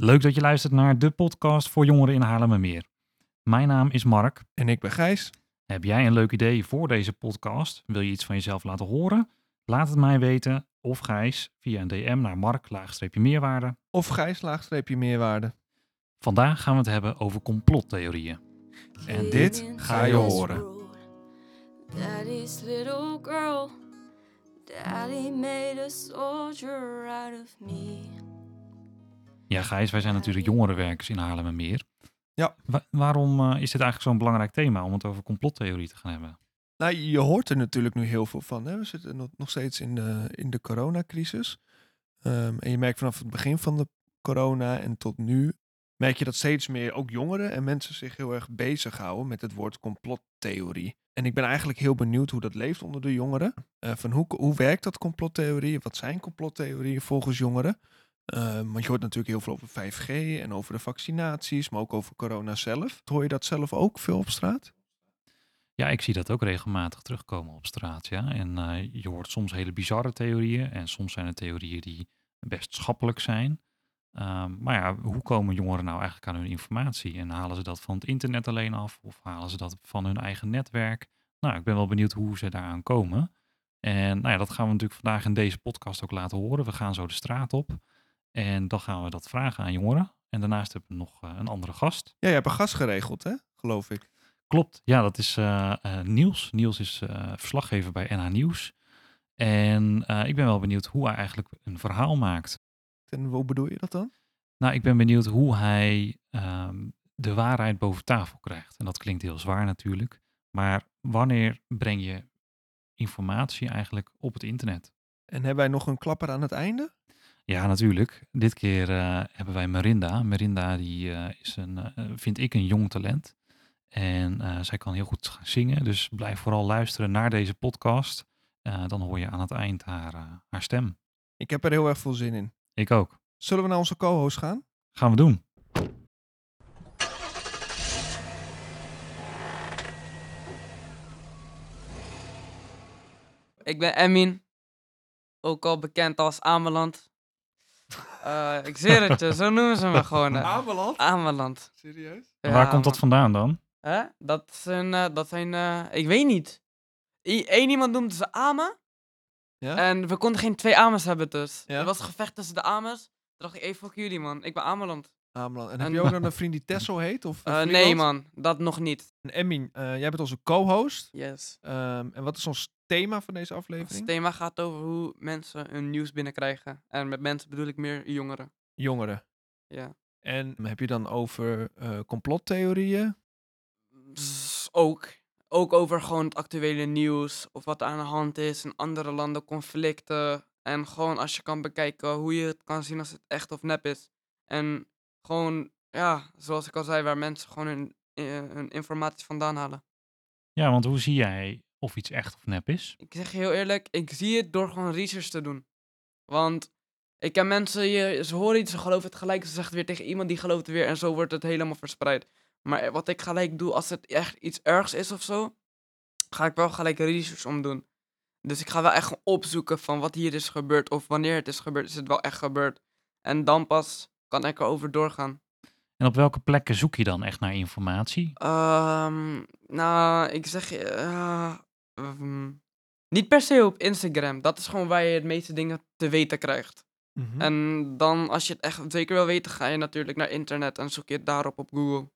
Leuk dat je luistert naar de podcast voor jongeren in Haarlemmermeer. Mijn naam is Mark. En ik ben Gijs. Heb jij een leuk idee voor deze podcast? Wil je iets van jezelf laten horen? Laat het mij weten of Gijs via een DM naar Mark-meerwaarde. Of Gijs laagstreepje meerwaarde. Vandaag gaan we het hebben over complottheorieën. En dit ga je horen. Daddy's little girl. Daddy made a soldier out of me. Ja, Gijs, wij zijn natuurlijk jongerenwerkers in Haarlemmermeer. Ja. Wa- waarom eh, is dit eigenlijk zo'n belangrijk thema om het over complottheorie te gaan hebben? Nou, je hoort er natuurlijk nu heel veel van. Hè? We zitten nog- nog steeds in de, in de coronacrisis. Ehm, en je merkt vanaf het begin van de corona en tot nu... merk je dat steeds meer ook jongeren en mensen zich heel erg bezighouden met het woord complottheorie. En ik ben eigenlijk heel benieuwd hoe dat leeft onder de jongeren. Eh, van hoe, hoe werkt dat complottheorie? Wat zijn complottheorieën volgens jongeren? Ehm, want je hoort natuurlijk heel veel over 5G en over de vaccinaties, maar ook over corona zelf. Hoor je dat zelf ook veel op straat? Ja, ik zie dat ook regelmatig terugkomen op straat. Ja. En eh, je hoort soms hele bizarre theorieën. En soms zijn het theorieën die best schappelijk zijn. Ehm, maar ja, hoe komen jongeren nou eigenlijk aan hun informatie? En halen ze dat van het internet alleen af? Of halen ze dat van hun eigen netwerk? Nou, ik ben wel benieuwd hoe ze daaraan komen. En nou ja, dat gaan we natuurlijk vandaag in deze podcast ook laten horen. We gaan zo de straat op. En dan gaan we dat vragen aan jongeren. En daarnaast hebben we nog eh, een andere gast. Ja, je hebt een gast geregeld, hè? Geloof ik. Klopt, ja, dat is eh, eh, Niels. Niels is verslaggever bij NH Nieuws. En ik ben wel benieuwd hoe hij eigenlijk een verhaal maakt. En hoe bedoel je dat dan? Nou, ik ben benieuwd hoe hij ehm, de waarheid boven tafel krijgt. En dat klinkt heel zwaar natuurlijk. Maar wanneer breng je informatie eigenlijk op het internet? En hebben wij nog een klapper aan het einde? Ja, natuurlijk. Dit keer eh, hebben wij Merinda. Merinda die, eh, is een, eh, vind ik, een jong talent. En eh, zij kan heel goed gaan zingen. Dus blijf vooral luisteren naar deze podcast. Eh, dan hoor je aan het eind haar, eh, haar stem. Ik heb er heel erg veel zin in. Ik ook. Zullen we naar onze co-host gaan? Gaan we doen. Ik ben Emin, ook al bekend als Ameland. Eh, ik zweer het je, zo noemen ze me gewoon. Ameland? Ameland. Serieus? En Waar komt dat vandaan dan? Hè? Dat zijn, eh, dat zijn eh, ik weet niet. Eén iemand noemde ze Ame. Ja? En we konden geen twee Ames hebben dus. Ja? Er was een gevecht tussen de Ames. Toen dacht ik, hey, fuck jullie man, ik ben Ameland. Ameland. En heb En- je ook nog een vriend die Tessel heet? Of Eh, Vlieland? nee man, dat nog niet. En Emin, eh, jij bent onze co-host. Yes. Ehm, en wat is ons thema van deze Het aflevering? thema gaat over hoe mensen hun nieuws binnenkrijgen. En met mensen bedoel ik meer jongeren. Jongeren. Ja. En heb je dan over eh, complottheorieën? Ook. Ook over gewoon het actuele nieuws. Of wat er aan de hand is in andere landen, conflicten. En gewoon als je kan bekijken hoe je het kan zien als het echt of nep is. En gewoon, ja, zoals ik al zei, waar mensen gewoon hun, eh, hun informatie vandaan halen. Ja, want hoe zie jij of iets echt of nep is? Ik zeg je heel eerlijk, ik zie het door gewoon research te doen. Want ik ken mensen, je, ze horen iets, ze geloven het gelijk, ze zeggen het weer tegen iemand die gelooft het weer en zo wordt het helemaal verspreid. Maar wat ik gelijk doe, als het echt iets ergs is of zo, ga ik wel gelijk research om doen. Dus ik ga wel echt opzoeken van wat hier is gebeurd of wanneer het is gebeurd, is het wel echt gebeurd. En dan pas kan ik erover doorgaan. En op welke plekken zoek je dan echt naar informatie? Ehm, nou, ik zeg je, eh, ehm, niet per se op Instagram. Dat is gewoon waar je het meeste dingen te weten krijgt. Mhm. En dan, als je het echt zeker wil weten, ga je natuurlijk naar internet en zoek je het daarop op Google.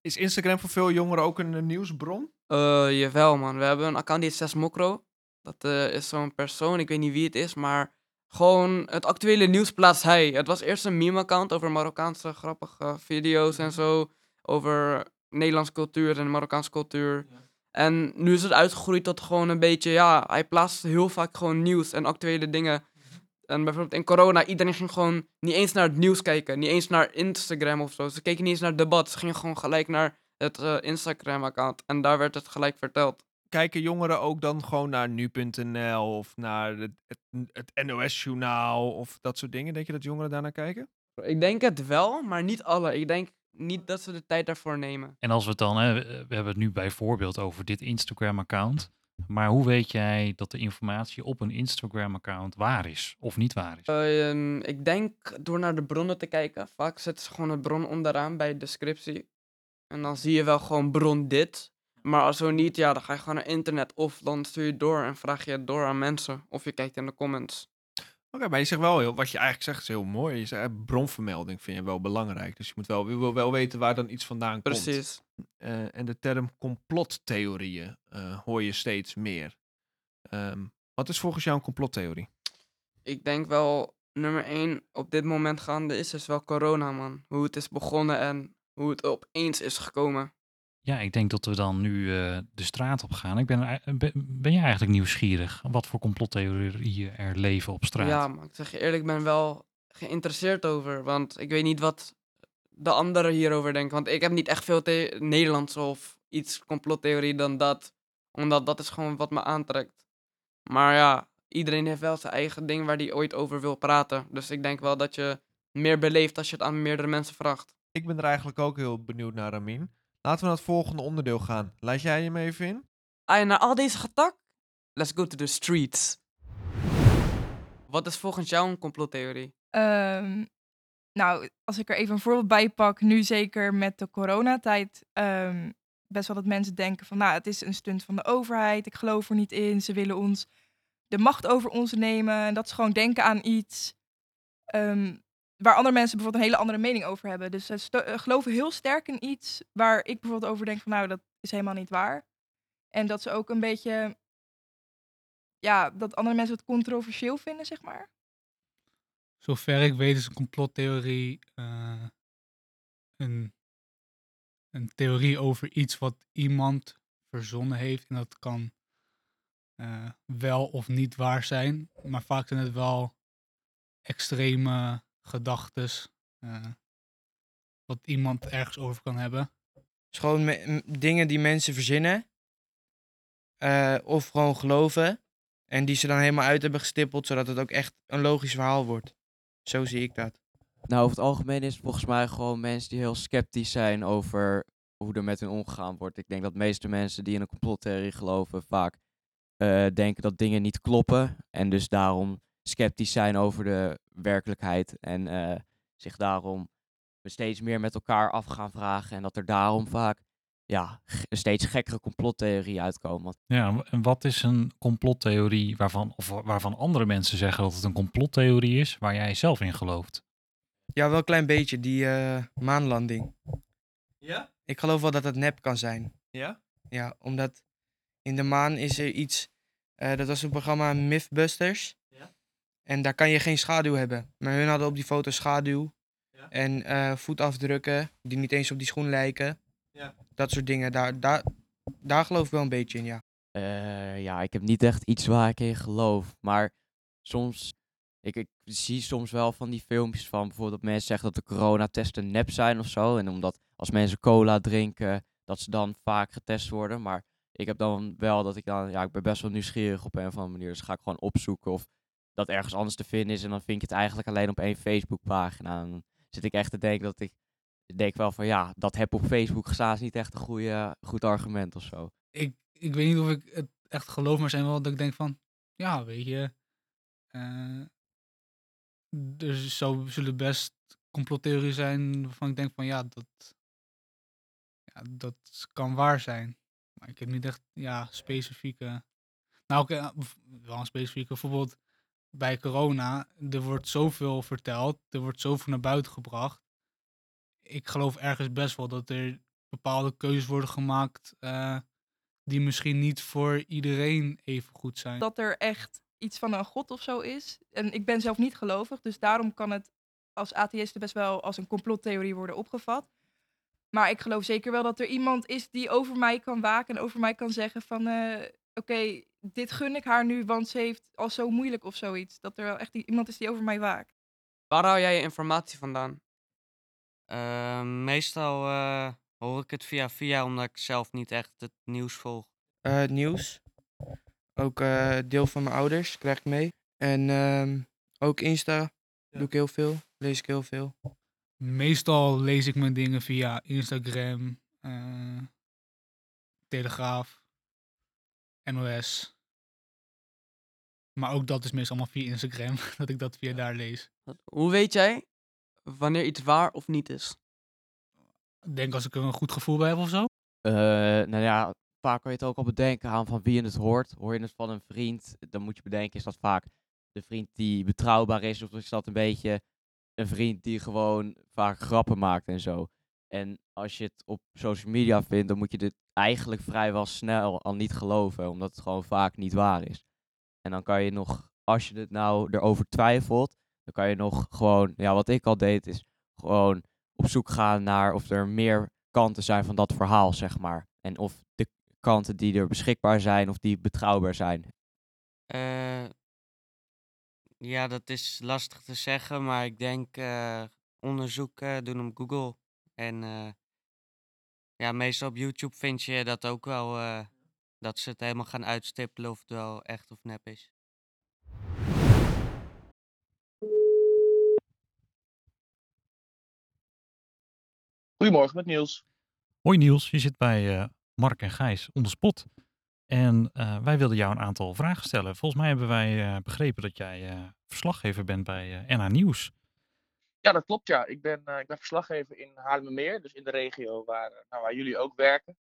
Is Instagram voor veel jongeren ook een eh, nieuwsbron? Eh, jawel man, we hebben een account die heet 6 Mokro. Dat eh, is zo'n persoon, ik weet niet wie het is, maar gewoon het actuele nieuws plaatst hij. Het was eerst een meme-account over Marokkaanse grappige video's en zo. Over Nederlandse cultuur en Marokkaanse cultuur. En nu is het uitgegroeid tot gewoon een beetje, ja, hij plaatst heel vaak gewoon nieuws en actuele dingen. En bijvoorbeeld in corona, iedereen ging gewoon niet eens naar het nieuws kijken. Niet eens naar Instagram of zo. Ze keken niet eens naar het debat. Ze gingen gewoon gelijk naar het eh, Instagram-account. En daar werd het gelijk verteld. Kijken jongeren ook dan gewoon naar nu.nl of naar het, het, het NOS-journaal of dat soort dingen? Denk je dat jongeren daarnaar kijken? Ik denk het wel, maar niet alle. Ik denk niet dat ze de tijd daarvoor nemen. En als we het dan, hè, we we hebben het nu bijvoorbeeld over dit Instagram-account. Maar hoe weet jij dat de informatie op een Instagram-account waar is of niet waar is? Ehm, ik denk door naar de bronnen te kijken. Vaak zetten ze gewoon een bron onderaan bij de descriptie. En dan zie je wel gewoon bron dit. Maar als zo niet, ja, dan ga je gewoon naar internet. Of dan stuur je door en vraag je het door aan mensen. Of je kijkt in de comments. Oké, maar je zegt wel heel, wat je eigenlijk zegt is heel mooi. Je zegt, eh, bronvermelding vind je wel belangrijk. Dus je moet wel, je wil wel weten waar dan iets vandaan komt. Precies. Eh, en de term complottheorieën eh, hoor je steeds meer. Ehm, wat is volgens jou een complottheorie? Ik denk wel, nummer één op dit moment gaande is dus wel corona, man. Hoe het is begonnen en hoe het opeens is gekomen. Ja, ik denk dat we dan nu eh, de straat op gaan. Ik ben, ben, ben jij eigenlijk nieuwsgierig wat voor complottheorieën er leven op straat? Ja, maar ik zeg je eerlijk, ik ben wel geïnteresseerd over. Want ik weet niet wat de anderen hierover denken. Want ik heb niet echt veel Nederlands of iets complottheorie dan dat. Omdat dat is gewoon wat me aantrekt. Maar ja, iedereen heeft wel zijn eigen ding waar hij ooit over wil praten. Dus ik denk wel dat je meer beleeft als je het aan meerdere mensen vraagt. Ik ben er eigenlijk ook heel benieuwd naar, Ramin. Laten we naar het volgende onderdeel gaan. Laat jij hem even in? Ah, na al deze getak, let's go to the streets. Wat is volgens jou een complottheorie? Ehm, nou, als ik er even een voorbeeld bij pak, nu zeker met de coronatijd, ehm, best wel dat mensen denken van, nou, het is een stunt van de overheid, ik geloof er niet in, ze willen ons de macht over ons nemen. En dat ze gewoon denken aan iets ehm, waar andere mensen bijvoorbeeld een hele andere mening over hebben. Dus ze eh, geloven heel sterk in iets waar ik bijvoorbeeld over denk van, nou, dat is helemaal niet waar. En dat ze ook een beetje, ja, dat andere mensen het controversieel vinden, zeg maar. Zover ik weet is een complottheorie eh, een, een theorie over iets wat iemand verzonnen heeft. En dat kan eh, wel of niet waar zijn. Maar vaak zijn het wel extreme gedachtes. eh, wat iemand ergens over kan hebben. Het is gewoon me- dingen die mensen verzinnen. eh, of gewoon geloven. En die ze dan helemaal uit hebben gestippeld, zodat het ook echt een logisch verhaal wordt. Zo zie ik dat. Nou, over het algemeen is het volgens mij gewoon mensen die heel sceptisch zijn over hoe er met hun omgegaan wordt. Ik denk dat de meeste mensen die in een complottheorie geloven vaak eh, denken dat dingen niet kloppen. En dus daarom sceptisch zijn over de werkelijkheid. En eh, zich daarom steeds meer met elkaar af gaan vragen. En dat er daarom vaak ja, steeds gekkere complottheorieën uitkomen. Ja, en wat is een complottheorie waarvan, of wa- waarvan andere mensen zeggen dat het een complottheorie is, waar jij zelf in gelooft? Ja, wel een klein beetje, die eh, maanlanding. Ja? Ik geloof wel dat het nep kan zijn. Ja? Ja, omdat in de maan is er iets. eh, dat was een programma Mythbusters. En daar kan je geen schaduw hebben. Maar hun hadden op die foto schaduw. Ja. En eh, voetafdrukken die niet eens op die schoen lijken. Ja. Dat soort dingen. Daar, daar, daar geloof ik wel een beetje in, ja. Eh, ja, ik heb niet echt iets waar ik in geloof. Maar soms, ik, ik zie soms wel van die filmpjes van bijvoorbeeld dat mensen zeggen dat de coronatesten nep zijn of zo. En omdat als mensen cola drinken, dat ze dan vaak getest worden. Maar ik heb dan wel dat ik dan, ja, ik ben best wel nieuwsgierig op een of andere manier. Dus ga ik gewoon opzoeken of dat ergens anders te vinden is. En dan vind je het eigenlijk alleen op één Facebookpagina. Dan zit ik echt te denken dat ik, denk wel van ja, dat heb op Facebook gestaan is niet echt een goede, goed argument of zo. ik, ik weet niet of ik het echt geloof, maar zijn wel dat ik denk van, ja, weet je, eh, er zou, zullen best complottheorieën zijn waarvan ik denk van, ja, dat, ja, dat kan waar zijn. Maar ik heb niet echt, ja, specifieke, nou, oké, eh, wel een specifieke, bijvoorbeeld bij corona, er wordt zoveel verteld, er wordt zoveel naar buiten gebracht. Ik geloof ergens best wel dat er bepaalde keuzes worden gemaakt eh, die misschien niet voor iedereen even goed zijn. dat er echt iets van een god of zo is. En ik ben zelf niet gelovig, dus daarom kan het als atheïste best wel als een complottheorie worden opgevat. Maar ik geloof zeker wel dat er iemand is die over mij kan waken en over mij kan zeggen van... eh, Oké, dit gun ik haar nu, want ze heeft al zo moeilijk of zoiets. Dat er wel echt iemand is die over mij waakt. Waar hou jij je informatie vandaan? Eh, meestal eh, hoor ik het via via, omdat ik zelf niet echt het nieuws volg. Eh, het nieuws. Ook eh, deel van mijn ouders krijg ik mee. En ehm, ook Insta doe ik heel veel. Lees ik heel veel. Meestal lees ik mijn dingen via Instagram, eh, Telegraaf. NOS. Maar ook dat is meestal allemaal via Instagram, dat ik dat via daar lees. Hoe weet jij wanneer iets waar of niet is? Ik denk als ik er een goed gevoel bij heb of zo. Eh, nou ja, vaak kan je het ook al bedenken aan van wie je het hoort. Hoor je het van een vriend, dan moet je bedenken, is dat vaak de vriend die betrouwbaar is? Of is dat een beetje een vriend die gewoon vaak grappen maakt en zo? En als je het op social media vindt, dan moet je dit eigenlijk vrijwel snel al niet geloven, omdat het gewoon vaak niet waar is. En dan kan je nog, als je het nou erover twijfelt, dan kan je nog gewoon, ja, wat ik al deed, is gewoon op zoek gaan naar of er meer kanten zijn van dat verhaal, zeg maar. En of de kanten die er beschikbaar zijn, of die betrouwbaar zijn. Eh, ja, dat is lastig te zeggen, maar ik denk eh, onderzoeken doen op Google. En eh, ja, meestal op YouTube vind je dat ook wel, eh, dat ze het helemaal gaan uitstippelen of het wel echt of nep is. Goedemorgen met Niels. Hoi Niels, je zit bij eh, Mark en Gijs on the spot. En eh, wij wilden jou een aantal vragen stellen. Volgens mij hebben wij eh, begrepen dat jij eh, verslaggever bent bij eh NH Nieuws. Ja, dat klopt ja. Ik ben, eh, ik ben verslaggever in Haarlemmermeer, dus in de regio waar, nou, waar jullie ook werken.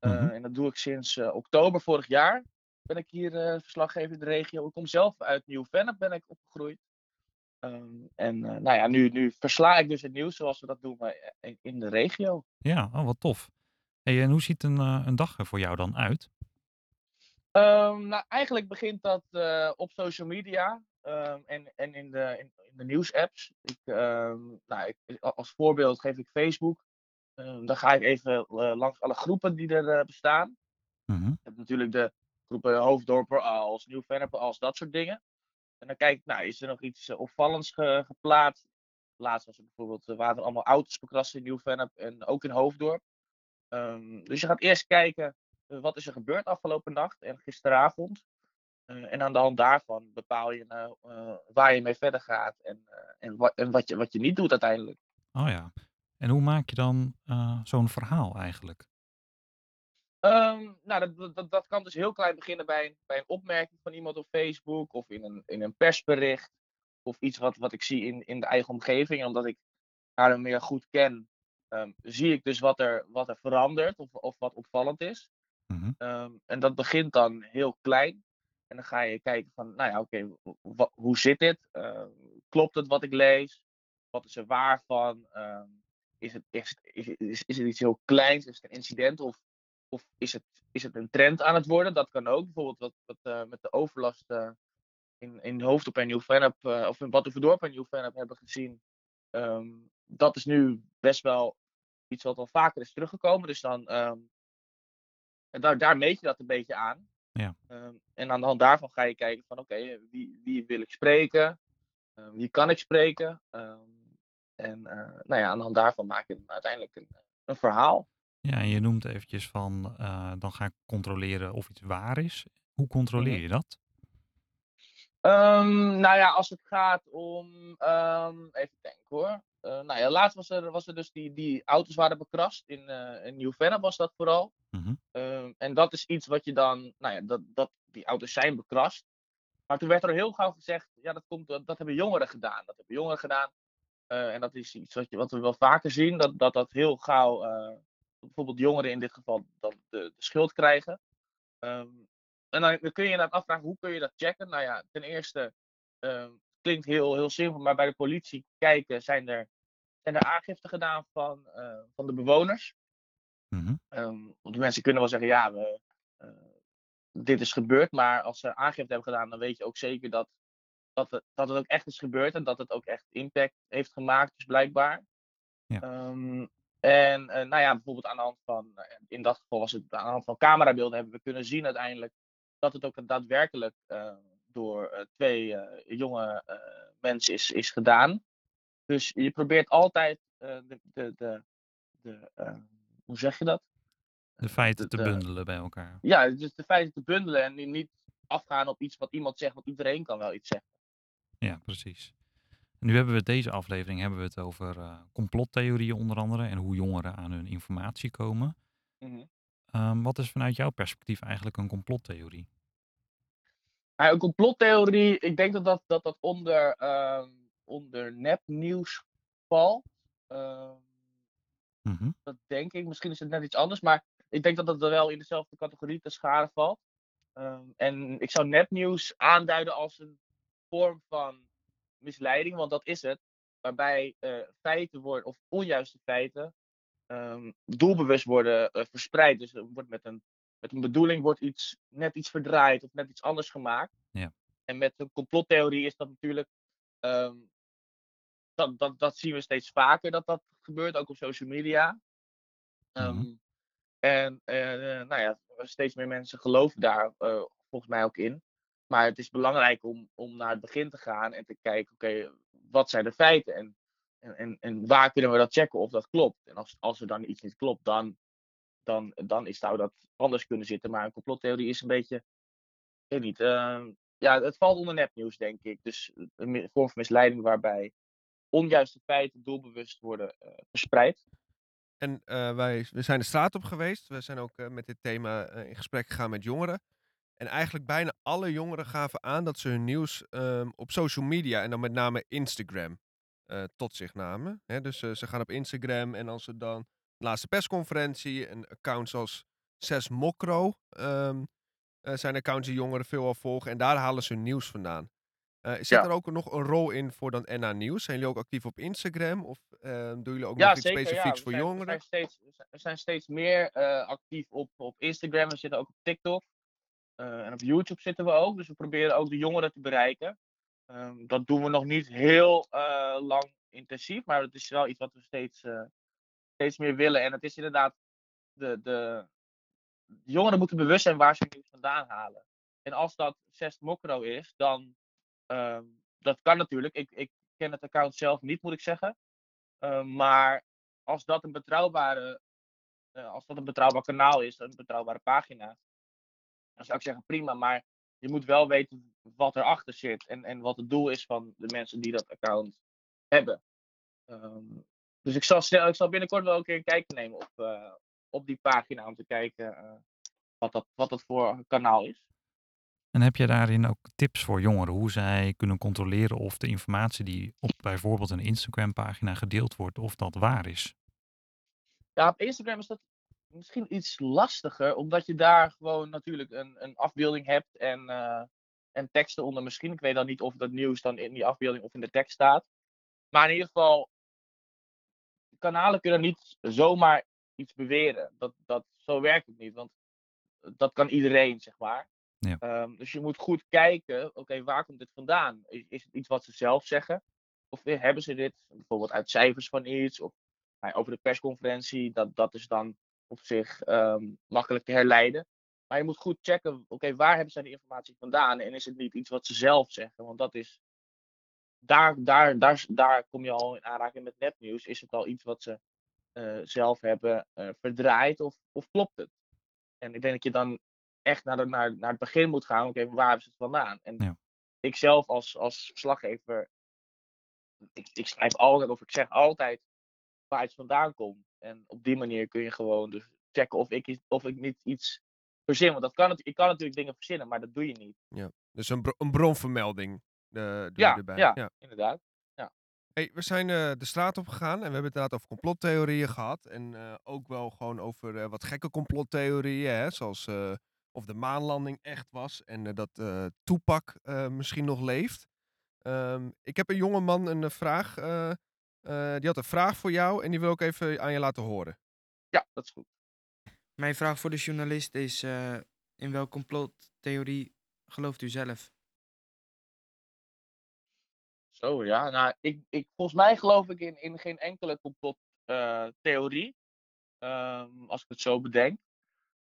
Eh, Mhm. En dat doe ik sinds eh, oktober vorig jaar. Ben ik hier eh, verslaggever in de regio. Ik kom zelf uit Nieuw-Vennep, ben ik opgegroeid. Ehm, en eh, nou ja, nu, nu versla ik dus het nieuws zoals we dat doen in- de regio. Ja, oh, wat tof. Hey, en hoe ziet een, eh, een dag er voor jou dan uit? Ehm, nou, eigenlijk begint dat eh, op social media ehm, en, en in de, in, in de nieuwsapps. Ik, nou, ik, als voorbeeld geef ik Facebook. Ehm, dan ga ik even eh, langs alle groepen die er eh, bestaan. Mhm. Je hebt natuurlijk de groepen Hoofddorper als Nieuw-Vennep als dat soort dingen. En dan kijk ik, nou, is er nog iets eh, opvallends ge- geplaatst? Laatst was er bijvoorbeeld, er waren er allemaal auto's bekrast in Nieuw-Vennep en ook in Hoofddorp. Ehm, dus je gaat eerst kijken, wat is er gebeurd afgelopen nacht en gisteravond? En aan de hand daarvan bepaal je nou, waar je mee verder gaat en, en, wat, en wat, je, wat je niet doet uiteindelijk. Oh ja. En hoe maak je dan eh, zo'n verhaal eigenlijk? Ehm, nou, dat, dat- dat, kan dus heel klein beginnen bij een, bij een opmerking van iemand op Facebook of in een, in een persbericht. Of iets wat, wat ik zie in, in de eigen omgeving. En omdat ik haar meer goed ken, ehm, zie ik dus wat er, wat er verandert of, of wat opvallend is. Mhm. Ehm, en dat begint dan heel klein. En dan ga je kijken van, nou ja, oké, hoe zit dit? Klopt het wat ik lees? Wat is er waar van? Is, het, is, is, is, het iets heel kleins? Is het een incident? Of, of is, het, is het een trend aan het worden? Dat kan ook. Bijvoorbeeld wat, wat eh, met de overlast eh, in, in Hoofddorp en Nieuw-Vennep, eh, of in Batuverdorp en Nieuw-Vennep hebben gezien. Ehm, dat is nu best wel iets wat al vaker is teruggekomen. Dus dan, ehm, en daar, daar meet je dat een beetje aan. Ja. Ehm, en aan de hand daarvan ga je kijken van oké, wie, wie wil ik spreken? Wie kan ik spreken? En eh, nou ja, aan de hand daarvan maak je uiteindelijk een, een verhaal. Ja, en je noemt eventjes van, eh, dan ga ik controleren of iets waar is. Hoe controleer Mhm. je dat? Ehm, nou ja, als het gaat om. ehm, even denken hoor. Eh, nou ja, laatst was er, was er dus die, die auto's waren bekrast. In, eh in Nieuw-Vennep was dat vooral. Mhm. Ehm, en dat is iets wat je dan. Nou ja, dat, dat, die auto's zijn bekrast. Maar toen werd er heel gauw gezegd. Ja, dat, komt, dat hebben jongeren gedaan. Dat hebben jongeren gedaan. Eh, en dat is iets wat, je, wat we wel vaker zien. Dat dat, dat heel gauw. eh, bijvoorbeeld jongeren in dit geval. dan de, de schuld krijgen. Ehm, en dan, dan kun je inderdaad afvragen, hoe kun je dat checken? Nou ja, ten eerste, ehm, klinkt heel, heel simpel, maar bij de politie kijken, zijn er, zijn er aangifte gedaan van, eh, van de bewoners. Ehm, want die mensen kunnen wel zeggen, ja, we, dit is gebeurd, maar als ze aangifte hebben gedaan, dan weet je ook zeker dat, dat, het, dat het ook echt is gebeurd en dat het ook echt impact heeft gemaakt, dus blijkbaar. Ja. Ehm, en eh, nou ja, bijvoorbeeld aan de hand van, ja, in dat geval was het aan de hand van camerabeelden hebben we kunnen zien uiteindelijk dat het ook daadwerkelijk eh, door eh, twee eh, jonge eh, mensen is, is gedaan. Dus je probeert altijd eh, de, de, de, de eh, hoe zeg je dat? De feiten te de- bundelen bij elkaar. Ja, dus de feiten te bundelen en niet afgaan op iets wat iemand zegt, want iedereen kan wel iets zeggen. Ja, precies. Nu hebben we deze aflevering hebben we het over eh, complottheorieën onder andere en hoe jongeren aan hun informatie komen. Mhm. Ehm, wat is vanuit jouw perspectief eigenlijk een complottheorie? Maar een complottheorie, ik denk dat dat, dat, dat onder, ehm onder nepnieuws valt. Ehm, Mhm. dat denk ik. Misschien is het net iets anders, maar ik denk dat dat wel in dezelfde categorie te scharen valt. En ik zou nepnieuws aanduiden als een vorm van misleiding, want dat is het. Waarbij eh, feiten worden, of onjuiste feiten, ehm, doelbewust worden eh, verspreid. Dus er wordt met een, met een bedoeling wordt iets, net iets verdraaid of net iets anders gemaakt. Ja. En met een complottheorie is dat natuurlijk. ehm, dat, dat, dat zien we steeds vaker dat dat gebeurt, ook op social media. Ehm, Mhm. En eh, nou ja, steeds meer mensen geloven daar volgens mij ook in. Maar het is belangrijk om, om naar het begin te gaan en te kijken, oké, wat zijn de feiten? En, en, en, waar kunnen we dat checken of dat klopt? En als, als er dan iets niet klopt, dan, dan, dan is, zou dat anders kunnen zitten. Maar een complottheorie is een beetje, weet niet, eh, ja, het valt onder nepnieuws, denk ik. Dus een vorm van misleiding waarbij onjuiste feiten doelbewust worden eh, verspreid. En eh, wij we zijn de straat op geweest. We zijn ook eh, met dit thema in gesprek gegaan met jongeren. En eigenlijk bijna alle jongeren gaven aan dat ze hun nieuws ehm, op social media en dan met name Instagram eh, tot zich namen. Hè, dus eh, ze gaan op Instagram en als ze dan laatste persconferentie en accounts als 6 Mokro ehm, eh, zijn accounts die jongeren veelal volgen en daar halen ze hun nieuws vandaan. Zit Ja. er ook nog een rol in voor dan NA Nieuws? Zijn jullie ook actief op Instagram of eh, doen jullie ook Ja, nog iets zeker. Specifieks voor zijn, we jongeren? zijn steeds, we zijn- steeds meer actief op, op Instagram. We zitten ook op TikTok. Eh, en op YouTube zitten we ook. Dus we proberen ook de jongeren te bereiken. Ehm, dat doen we nog niet heel eh, lang intensief. Maar het is wel iets wat we steeds, eh, steeds meer willen. En het is inderdaad. De, de, jongeren moeten bewust zijn waar ze nieuws vandaan halen. En als dat 6 Mokro is, dan. ehm, dat kan natuurlijk. Ik, ik ken het account zelf niet, moet ik zeggen. Ehm, maar als dat een betrouwbare, als dat een betrouwbaar kanaal is, een betrouwbare pagina, dan zou ik zeggen prima. Maar je moet wel weten wat erachter zit en, en wat het doel is van de mensen die dat account hebben. Ehm, dus ik zal, snel, ik zal binnenkort wel een keer een kijkje nemen op, eh, op die pagina om te kijken eh, wat, dat, wat dat voor kanaal is. En heb jij daarin ook tips voor jongeren hoe zij kunnen controleren of de informatie die op bijvoorbeeld een Instagram-pagina gedeeld wordt, of dat waar is? Ja, op Instagram is dat misschien iets lastiger, omdat je daar gewoon natuurlijk een, een afbeelding hebt en, eh, en teksten onder misschien. Ik weet dan niet of dat nieuws dan in die afbeelding of in de tekst staat. Maar in ieder geval, kanalen kunnen niet zomaar iets beweren. Dat, dat, zo werkt het niet, want dat kan iedereen, zeg maar. Ja. Ehm, dus je moet goed kijken, oké, waar komt dit vandaan? Is, is het iets wat ze zelf zeggen? Of eh, hebben ze dit bijvoorbeeld uit cijfers van iets? Of nou, over de persconferentie, dat, dat is dan op zich ehm, makkelijk te herleiden. Maar je moet goed checken, oké, waar hebben zij die informatie vandaan? En is het niet iets wat ze zelf zeggen? Want dat is, daar, daar, daar, daar kom je al in aanraking met nepnieuws. Is het al iets wat ze eh, zelf hebben eh, verdraaid of, of klopt het? En ik denk dat je dan echt naar, de, naar, naar het begin moet gaan. Oké, waar hebben ze het vandaan? En Ja. ik zelf als, als verslaggever, ik, ik schrijf altijd of ik zeg altijd waar iets vandaan komt. En op die manier kun je gewoon dus checken of ik, of ik niet iets verzin. Want dat kan, ik kan natuurlijk dingen verzinnen, maar dat doe je niet. Dus een, bro- een bronvermelding eh, doe Ja, je erbij. ja. Inderdaad. Hey, we zijn eh, de straat op gegaan en we hebben het inderdaad over complottheorieën gehad. En eh, ook wel gewoon over wat gekke complottheorieën, hè, zoals of de maanlanding echt was en dat Toepak misschien nog leeft. Ehm, ik heb een jonge man een vraag, eh, eh, die had een vraag voor jou en die wil ik even aan je laten horen. Ja, dat is goed. Mijn vraag voor de journalist is: eh, in welke complottheorie gelooft u zelf? Zo ja, nou, ik, ik, volgens mij geloof ik in, in geen enkele complottheorie. Ehm als ik het zo bedenk.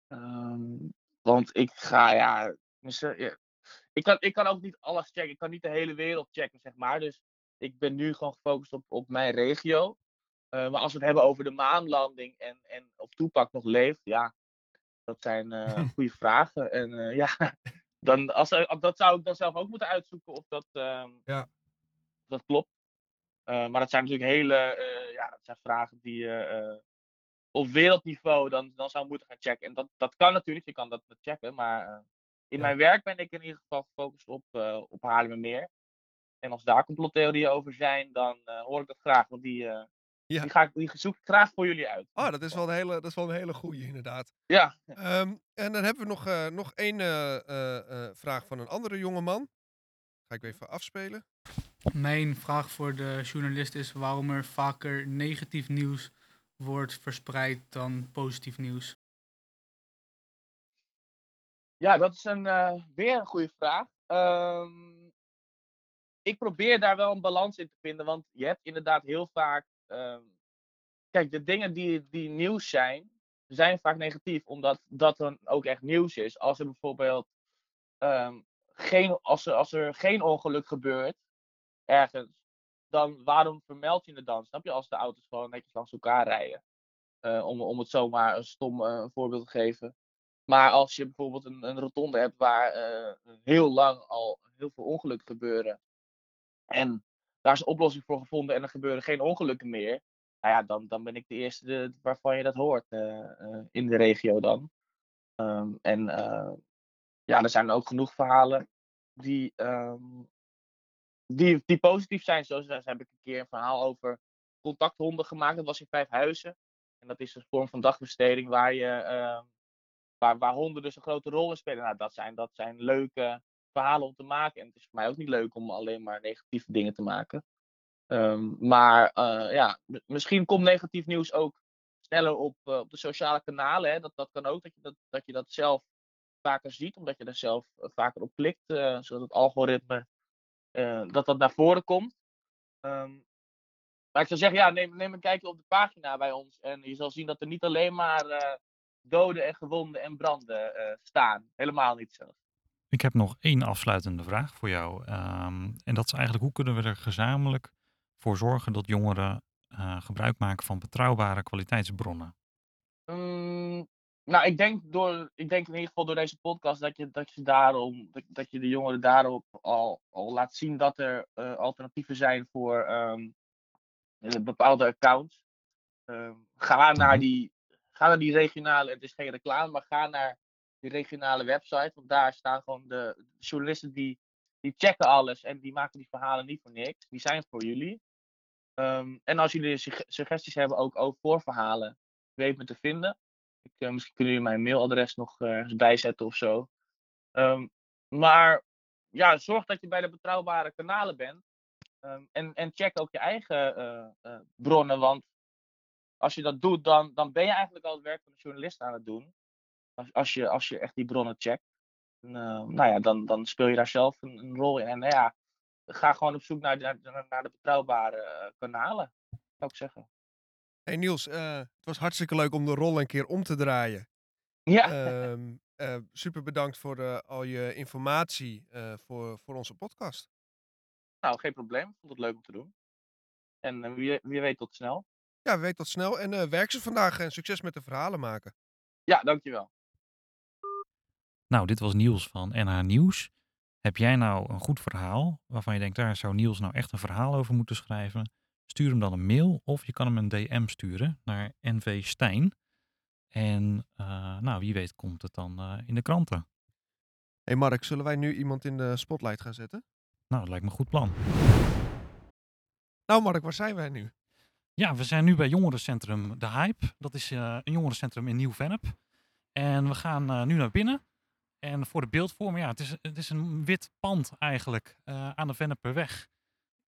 Ehm, want ik ga, ja, tenminste, ja, ik, kan, ik kan ook niet alles checken. Ik kan niet de hele wereld checken, zeg maar. Dus ik ben nu gewoon gefocust op, op mijn regio. Eh, maar als we het hebben over de maanlanding en, en of Toepak nog leeft, ja, dat zijn eh, goede vragen. En eh, ja, dan, als, dat zou ik dan zelf ook moeten uitzoeken of dat, ehm, Ja. dat klopt. Maar dat zijn natuurlijk hele, ja, dat zijn vragen die je, op wereldniveau dan, dan zou moeten gaan checken. En dat, dat kan natuurlijk, je kan dat checken, maar in Ja. mijn werk ben ik in ieder geval gefocust op, op Haarlemmermeer. En als daar complottheorieën over zijn, dan eh, hoor ik dat graag, want die, eh, Ja. die, ga ik, die zoek ik graag voor jullie uit. Oh, dat is wel een hele, dat is wel een hele goeie, inderdaad. Ja, Ehm, en dan hebben we nog, eh, nog één eh, eh, eh, vraag van een andere jongeman. Ga ik even afspelen. Mijn vraag voor de journalist is waarom er vaker negatief nieuws wordt verspreid dan positief nieuws. Ja, dat is een, eh, weer een goede vraag. Ehm, ik probeer daar wel een balans in te vinden, want je hebt inderdaad heel vaak. ehm, kijk, de dingen die, die nieuws zijn, zijn vaak negatief, omdat dat dan ook echt nieuws is. Als er bijvoorbeeld ehm, geen, als er, als er geen ongeluk gebeurt ergens, dan waarom vermeld je het dan? Snap je? Als de auto's gewoon netjes langs elkaar rijden. Eh, om, om het zomaar een stom eh, voorbeeld te geven. Maar als je bijvoorbeeld een, een rotonde hebt waar eh, heel lang al heel veel ongelukken gebeuren. En daar is een oplossing voor gevonden en er gebeuren geen ongelukken meer. Nou ja, dan, dan ben ik de eerste waarvan je dat hoort eh, eh, in de regio dan. Ehm, en eh, ja, er zijn ook genoeg verhalen die, ehm, die, die positief zijn. Zoals zo heb ik een keer een verhaal over contacthonden gemaakt. Dat was in Vijfhuizen. En dat is een vorm van dagbesteding waar je ehm, waar, waar honden dus een grote rol in spelen. Nou, dat zijn, dat zijn leuke verhalen om te maken. En het is voor mij ook niet leuk om alleen maar negatieve dingen te maken. Ehm, maar eh, ja, misschien komt negatief nieuws ook sneller op, eh, op de sociale kanalen. Hè. Dat, dat kan ook, dat je dat, dat je dat zelf vaker ziet, omdat je er zelf eh, vaker op klikt, zodat het algoritme dat dat naar voren komt. Ehm, maar ik zou zeggen, ja, neem, neem een kijkje op de pagina bij ons. En je zal zien dat er niet alleen maar doden en gewonden en branden staan. Helemaal niet zo. Ik heb nog één afsluitende vraag voor jou. Ehm, en dat is eigenlijk hoe kunnen we er gezamenlijk voor zorgen dat jongeren eh, gebruik maken van betrouwbare kwaliteitsbronnen? Mm, nou, ik denk, door, ik denk in ieder geval door deze podcast dat je, dat je, daarom, dat, dat je de jongeren daarop al, al laat zien dat er eh, alternatieven zijn voor ehm, eh, bepaalde accounts. Ehm, ga, naar die, ga naar die regionale, het is geen reclame, maar ga naar die regionale website. Want daar staan gewoon de, de journalisten die, die checken alles en die maken die verhalen niet voor niks. Die zijn voor jullie. Ehm, en als jullie sugge- suggesties hebben ook over voor verhalen, weet me te vinden. Ik, eh, misschien kunnen jullie mijn mailadres nog ergens bijzetten of zo. Ehm, maar ja, zorg dat je bij de betrouwbare kanalen bent. Ehm, en, en check ook je eigen eh, bronnen. Want als je dat doet, dan, dan ben je eigenlijk al het werk van een journalist aan het doen. Als, als, je, als je echt die bronnen checkt. En, eh, nou ja, dan, dan speel je daar zelf een, een rol in. En nou ja, ga gewoon op zoek naar, de- naar, naar de betrouwbare eh, kanalen, zou ik zeggen. Hey Niels, eh, het was hartstikke leuk om de rol een keer om te draaien. Ja. Ehm, eh, super bedankt voor al je informatie voor, voor onze podcast. Nou, geen probleem. Ik vond het leuk om te doen. En wie, wie weet tot snel. Ja, weet tot snel en werk ze vandaag en succes met de verhalen maken. Ja, dankjewel. Nou, dit was Niels van NH Nieuws. Heb jij nou een goed verhaal waarvan je denkt, daar zou Niels nou echt een verhaal over moeten schrijven? Stuur hem dan een mail of je kan hem een DM sturen naar NV Stijn. En eh, nou, wie weet komt het dan eh, in de kranten. hey Mark, zullen wij nu iemand in de spotlight gaan zetten? Nou, dat lijkt me een goed plan. Nou Mark, waar zijn wij nu? Ja, we zijn nu bij jongerencentrum De Hype. Dat is eh, een jongerencentrum in Nieuw-Vennep. En we gaan nu naar binnen. En voor de beeldvorming, ja, het is, het is een wit pand eigenlijk eh, aan de Venneperweg.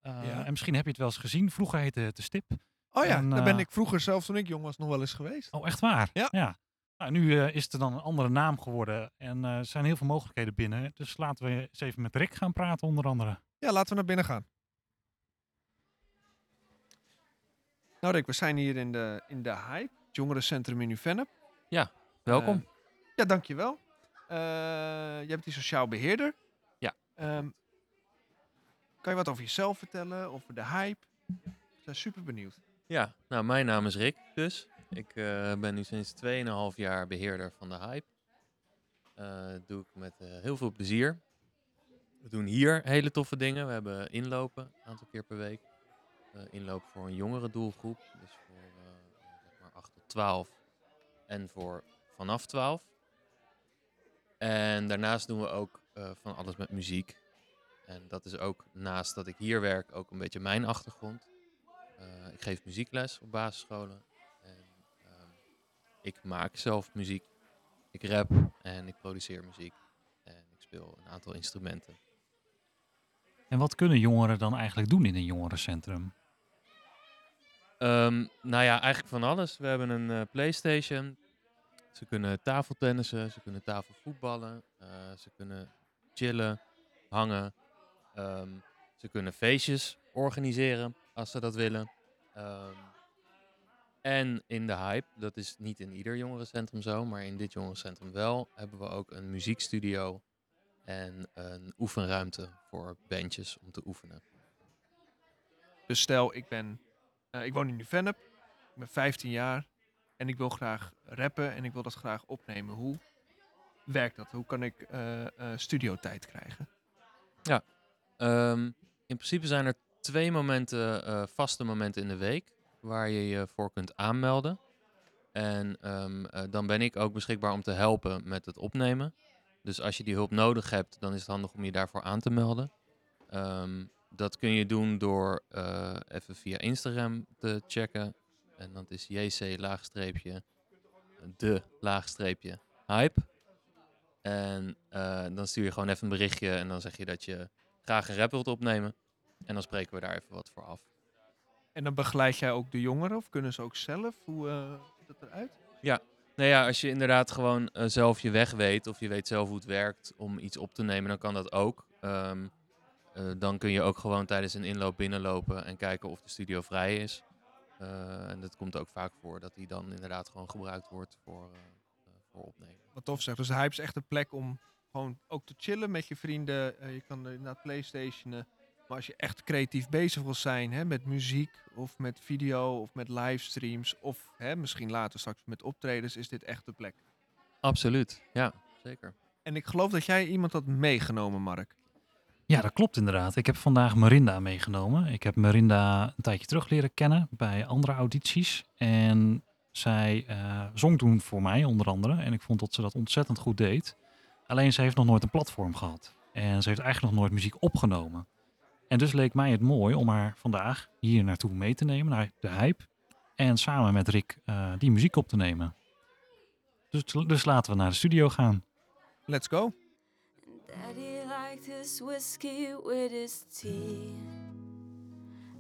Eh Ja. En misschien heb je het wel eens gezien. Vroeger heette het de Stip. Oh ja, En, daar ben eh, ik vroeger zelf toen ik jong was nog wel eens geweest. Oh, echt waar? Ja. Nou, nu eh, is er dan een andere naam geworden. En eh, er zijn heel veel mogelijkheden binnen. Dus laten we eens even met Rick gaan praten, onder andere. Ja, laten we naar binnen gaan. Nou Rick, we zijn hier in de, in de Hype, het jongerencentrum in Uvenep. Ja, welkom. Eh, ja, dankjewel. Eh je bent die sociaal beheerder. Ja. Ehm, kan je wat over jezelf vertellen, over de Hype? Ik ben super benieuwd. Ja, nou, mijn naam is Rick dus. Ik eh, ben nu sinds 2,5 jaar beheerder van de Hype. Eh, dat doe ik met eh, heel veel plezier. We doen hier hele toffe dingen. We hebben inlopen, een aantal keer per week. Eh, inloop voor een jongere doelgroep, dus voor eh, zeg maar 8 tot 12. en voor vanaf 12. En daarnaast doen we ook eh, van alles met muziek. En dat is ook naast dat ik hier werk ook een beetje mijn achtergrond. Eh, ik geef muziekles op basisscholen. En ehm, ik maak zelf muziek. Ik rap en ik produceer muziek. En ik speel een aantal instrumenten. En wat kunnen jongeren dan eigenlijk doen in een jongerencentrum? Ehm, nou ja, eigenlijk van alles. We hebben een eh, PlayStation. Ze kunnen tafeltennissen, ze kunnen tafelvoetballen, eh, ze kunnen chillen, hangen. Ehm, ze kunnen feestjes organiseren als ze dat willen. Ehm, en in de Hype, dat is niet in ieder jongerencentrum zo, maar in dit jongerencentrum wel, hebben we ook een muziekstudio en een oefenruimte voor bandjes om te oefenen. Dus stel, ik ben, eh, ik woon in Nieuw-Vennep, ik ben 15 jaar en ik wil graag rappen en ik wil dat graag opnemen. Hoe werkt dat? Hoe kan ik eh eh, studiotijd krijgen? Ja, ehm, in principe zijn er twee momenten, eh, vaste momenten in de week waar je je voor kunt aanmelden. En ehm, eh, dan ben ik ook beschikbaar om te helpen met het opnemen. Dus als je die hulp nodig hebt, dan is het handig om je daarvoor aan te melden. Ehm, dat kun je doen door even via Instagram te checken. En dat is jc laagstreepje de laagstreepje hype. En eh, dan stuur je gewoon even een berichtje en dan zeg je dat je graag een rap wilt opnemen. En dan spreken we daar even wat voor af. En dan begeleid jij ook de jongeren of kunnen ze ook zelf? Hoe eh, ziet dat eruit? Ja, nou ja, als je inderdaad gewoon eh, zelf je weg weet of je weet zelf hoe het werkt om iets op te nemen, dan kan dat ook. Ehm, eh, dan kun je ook gewoon tijdens een inloop binnenlopen en kijken of de studio vrij is. Eh, en dat komt ook vaak voor dat die dan inderdaad gewoon gebruikt wordt voor, eh, eh, voor opnemen. Wat tof zeg. Dus de Hype is echt een plek om gewoon ook te chillen met je vrienden. Je kan er naar Playstationen. Maar als je echt creatief bezig wil zijn hè, met muziek of met video of met livestreams of hè, misschien later straks met optredens, is dit echt de plek. Absoluut, ja, zeker. En ik geloof dat jij iemand had meegenomen, Mark. Ja, dat klopt inderdaad. Ik heb vandaag Marinda meegenomen. Ik heb Marinda een tijdje terug leren kennen bij andere audities. En zij eh, zong toen voor mij onder andere. En ik vond dat ze dat ontzettend goed deed. Alleen ze heeft nog nooit een platform gehad. En ze heeft eigenlijk nog nooit muziek opgenomen. En dus leek mij het mooi om haar vandaag hier naartoe mee te nemen, naar de Hype. En samen met Rick eh, die muziek op te nemen. Dus, dus laten we naar de studio gaan. Let's go. Daddy his whiskey with his tea.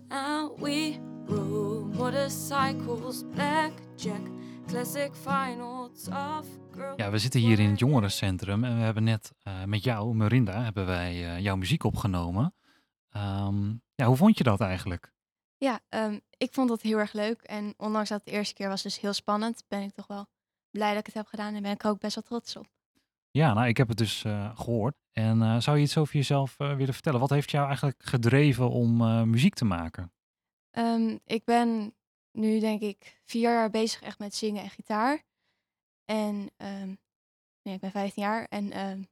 And we rode motorcycles, blackjack, classic final, tough girl. Ja, we zitten hier in het jongerencentrum en we hebben net eh, met jou, Marinda, hebben wij eh, jouw muziek opgenomen. Ehm, ja, hoe vond je dat eigenlijk? Ja, ehm, ik vond dat heel erg leuk. En ondanks dat het de eerste keer was dus heel spannend, ben ik toch wel blij dat ik het heb gedaan en ben ik er ook best wel trots op. Ja, nou, ik heb het dus eh, gehoord. En eh, zou je iets over jezelf eh, willen vertellen? Wat heeft jou eigenlijk gedreven om muziek te maken? Ehm, ik ben nu denk ik vier jaar bezig echt met zingen en gitaar. En ehm, nee, ik ben 15 jaar en ehm,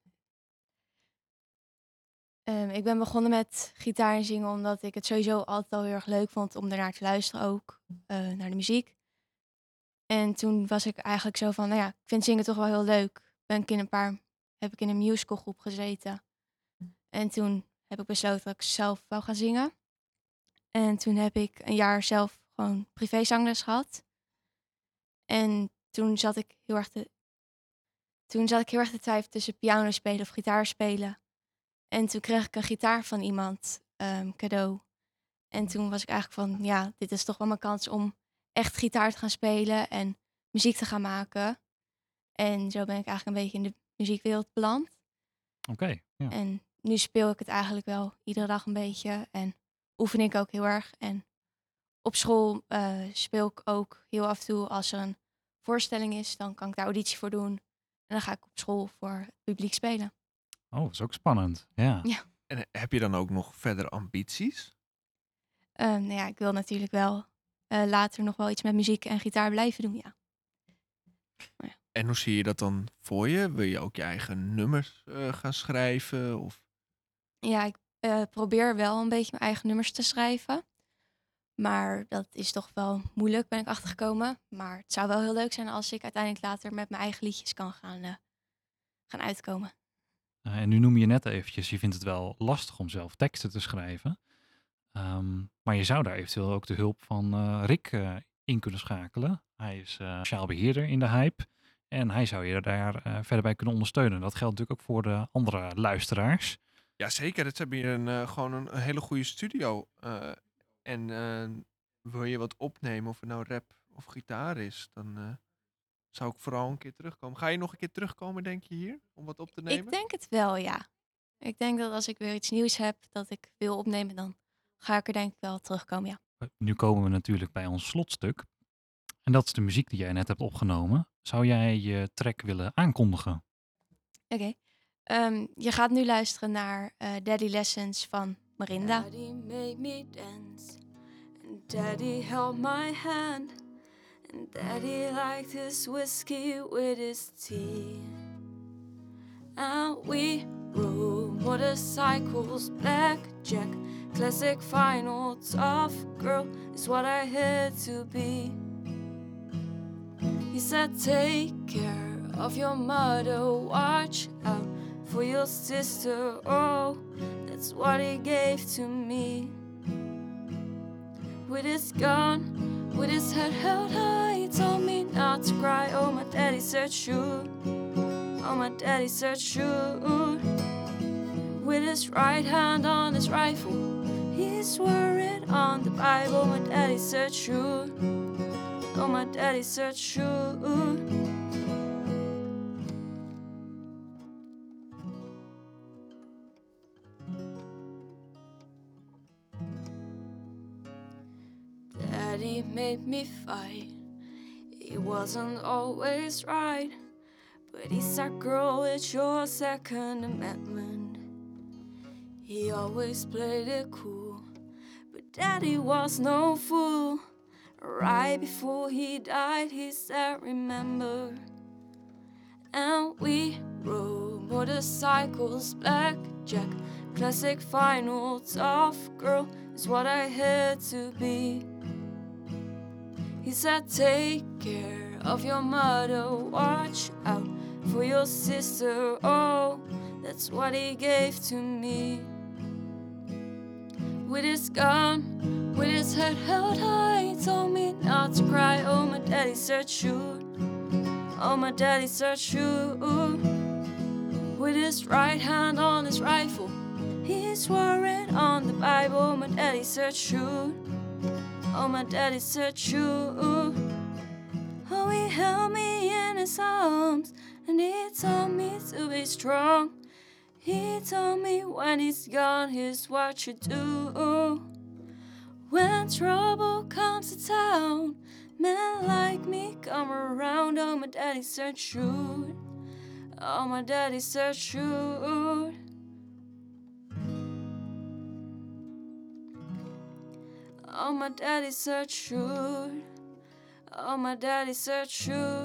ik ben begonnen met gitaar en zingen omdat ik het sowieso altijd al heel erg leuk vond om ernaar te luisteren ook, naar de muziek. En toen was ik eigenlijk zo van, nou ja, ik vind zingen toch wel heel leuk. Ben ik in een paar, heb ik in een musicalgroep gezeten. En toen heb ik besloten dat ik zelf wou gaan zingen. En toen heb ik een jaar zelf gewoon privézangles gehad. En toen zat ik heel erg te, toen zat ik heel erg te twijfelen tussen piano spelen of gitaar spelen. En toen kreeg ik een gitaar van iemand ehm, cadeau. En toen was ik eigenlijk van, ja, dit is toch wel mijn kans om echt gitaar te gaan spelen en muziek te gaan maken. En zo ben ik eigenlijk een beetje in de muziekwereld beland. Oké, ja. En nu speel ik het eigenlijk wel iedere dag een beetje. En oefen ik ook heel erg. En op school eh, speel ik ook heel af en toe als er een voorstelling is. Dan kan ik daar auditie voor doen. En dan ga ik op school voor het publiek spelen. Oh, dat is ook spannend. Ja. Ja. En heb je dan ook nog verder ambities? Eh, nou ja, ik wil natuurlijk wel eh, later nog wel iets met muziek en gitaar blijven doen, ja. En hoe zie je dat dan voor je? Wil je ook je eigen nummers eh, gaan schrijven? Of... Ja, ik eh, probeer wel een beetje mijn eigen nummers te schrijven. Maar dat is toch wel moeilijk, ben ik achtergekomen. Maar het zou wel heel leuk zijn als ik uiteindelijk later met mijn eigen liedjes kan gaan, eh, gaan uitkomen. En nu noem je net eventjes, je vindt het wel lastig om zelf teksten te schrijven. Um, maar je zou daar eventueel ook de hulp van uh, Rick uh, in kunnen schakelen. Hij is sociaal beheerder in de Hype. En hij zou je daar verder bij kunnen ondersteunen. Dat geldt natuurlijk ook voor de andere luisteraars. Ja, zeker. Het hebben hier een, gewoon een, een, hele goede studio. en wil je wat opnemen, of het nou rap of gitaar is, dan zou ik vooral een keer terugkomen. Ga je nog een keer terugkomen, denk je, hier? Om wat op te nemen? Ik denk het wel, ja. Ik denk dat als ik weer iets nieuws heb dat ik wil opnemen, dan ga ik er denk ik wel terugkomen, ja. Nu komen we natuurlijk bij ons slotstuk. En dat is de muziek die jij net hebt opgenomen. Zou jij je track willen aankondigen? Oké. Okay. Um, je gaat nu luisteren naar uh, Daddy Lessons van Marinda. Daddy made me dance and Daddy held my hand. And Daddy liked his whiskey with his tea. And we rode motorcycles, blackjack, classic final, tough girl is what I had to be. He said, Take care of your mother, watch out for your sister. Oh, that's what he gave to me. With his gun, with his head held high, he told me not to cry. Oh, my daddy said, Shoot. Oh, my daddy said, Shoot. With his right hand on his rifle, he swore it on the Bible. My daddy said, Shoot. Oh, my daddy said, Shoot. Daddy made me fight. He wasn't always right. But he said, Girl, it's your Second Amendment. He always played it cool. But Daddy was no fool. Right before he died, he said, Remember. And we rode motorcycles, blackjack, classic final, tough girl is what I had to be. He said, Take care of your mother, watch out for your sister. Oh, that's what he gave to me. With his gun, with his head held high, he told me not to cry. Oh, my daddy said, Shoot. Oh, my daddy said, Shoot. With his right hand on his rifle, he swore it on the Bible. My daddy said, Shoot. Oh, my daddy said, oh, shoot. Oh, he held me in his arms and he told me to be strong. He told me when he's gone, here's what you do. When trouble comes to town, men like me come around. Oh, my daddy said, shoot. Oh, my daddy said, shoot. Oh, my daddy said shoot. Oh, my daddy said shoot.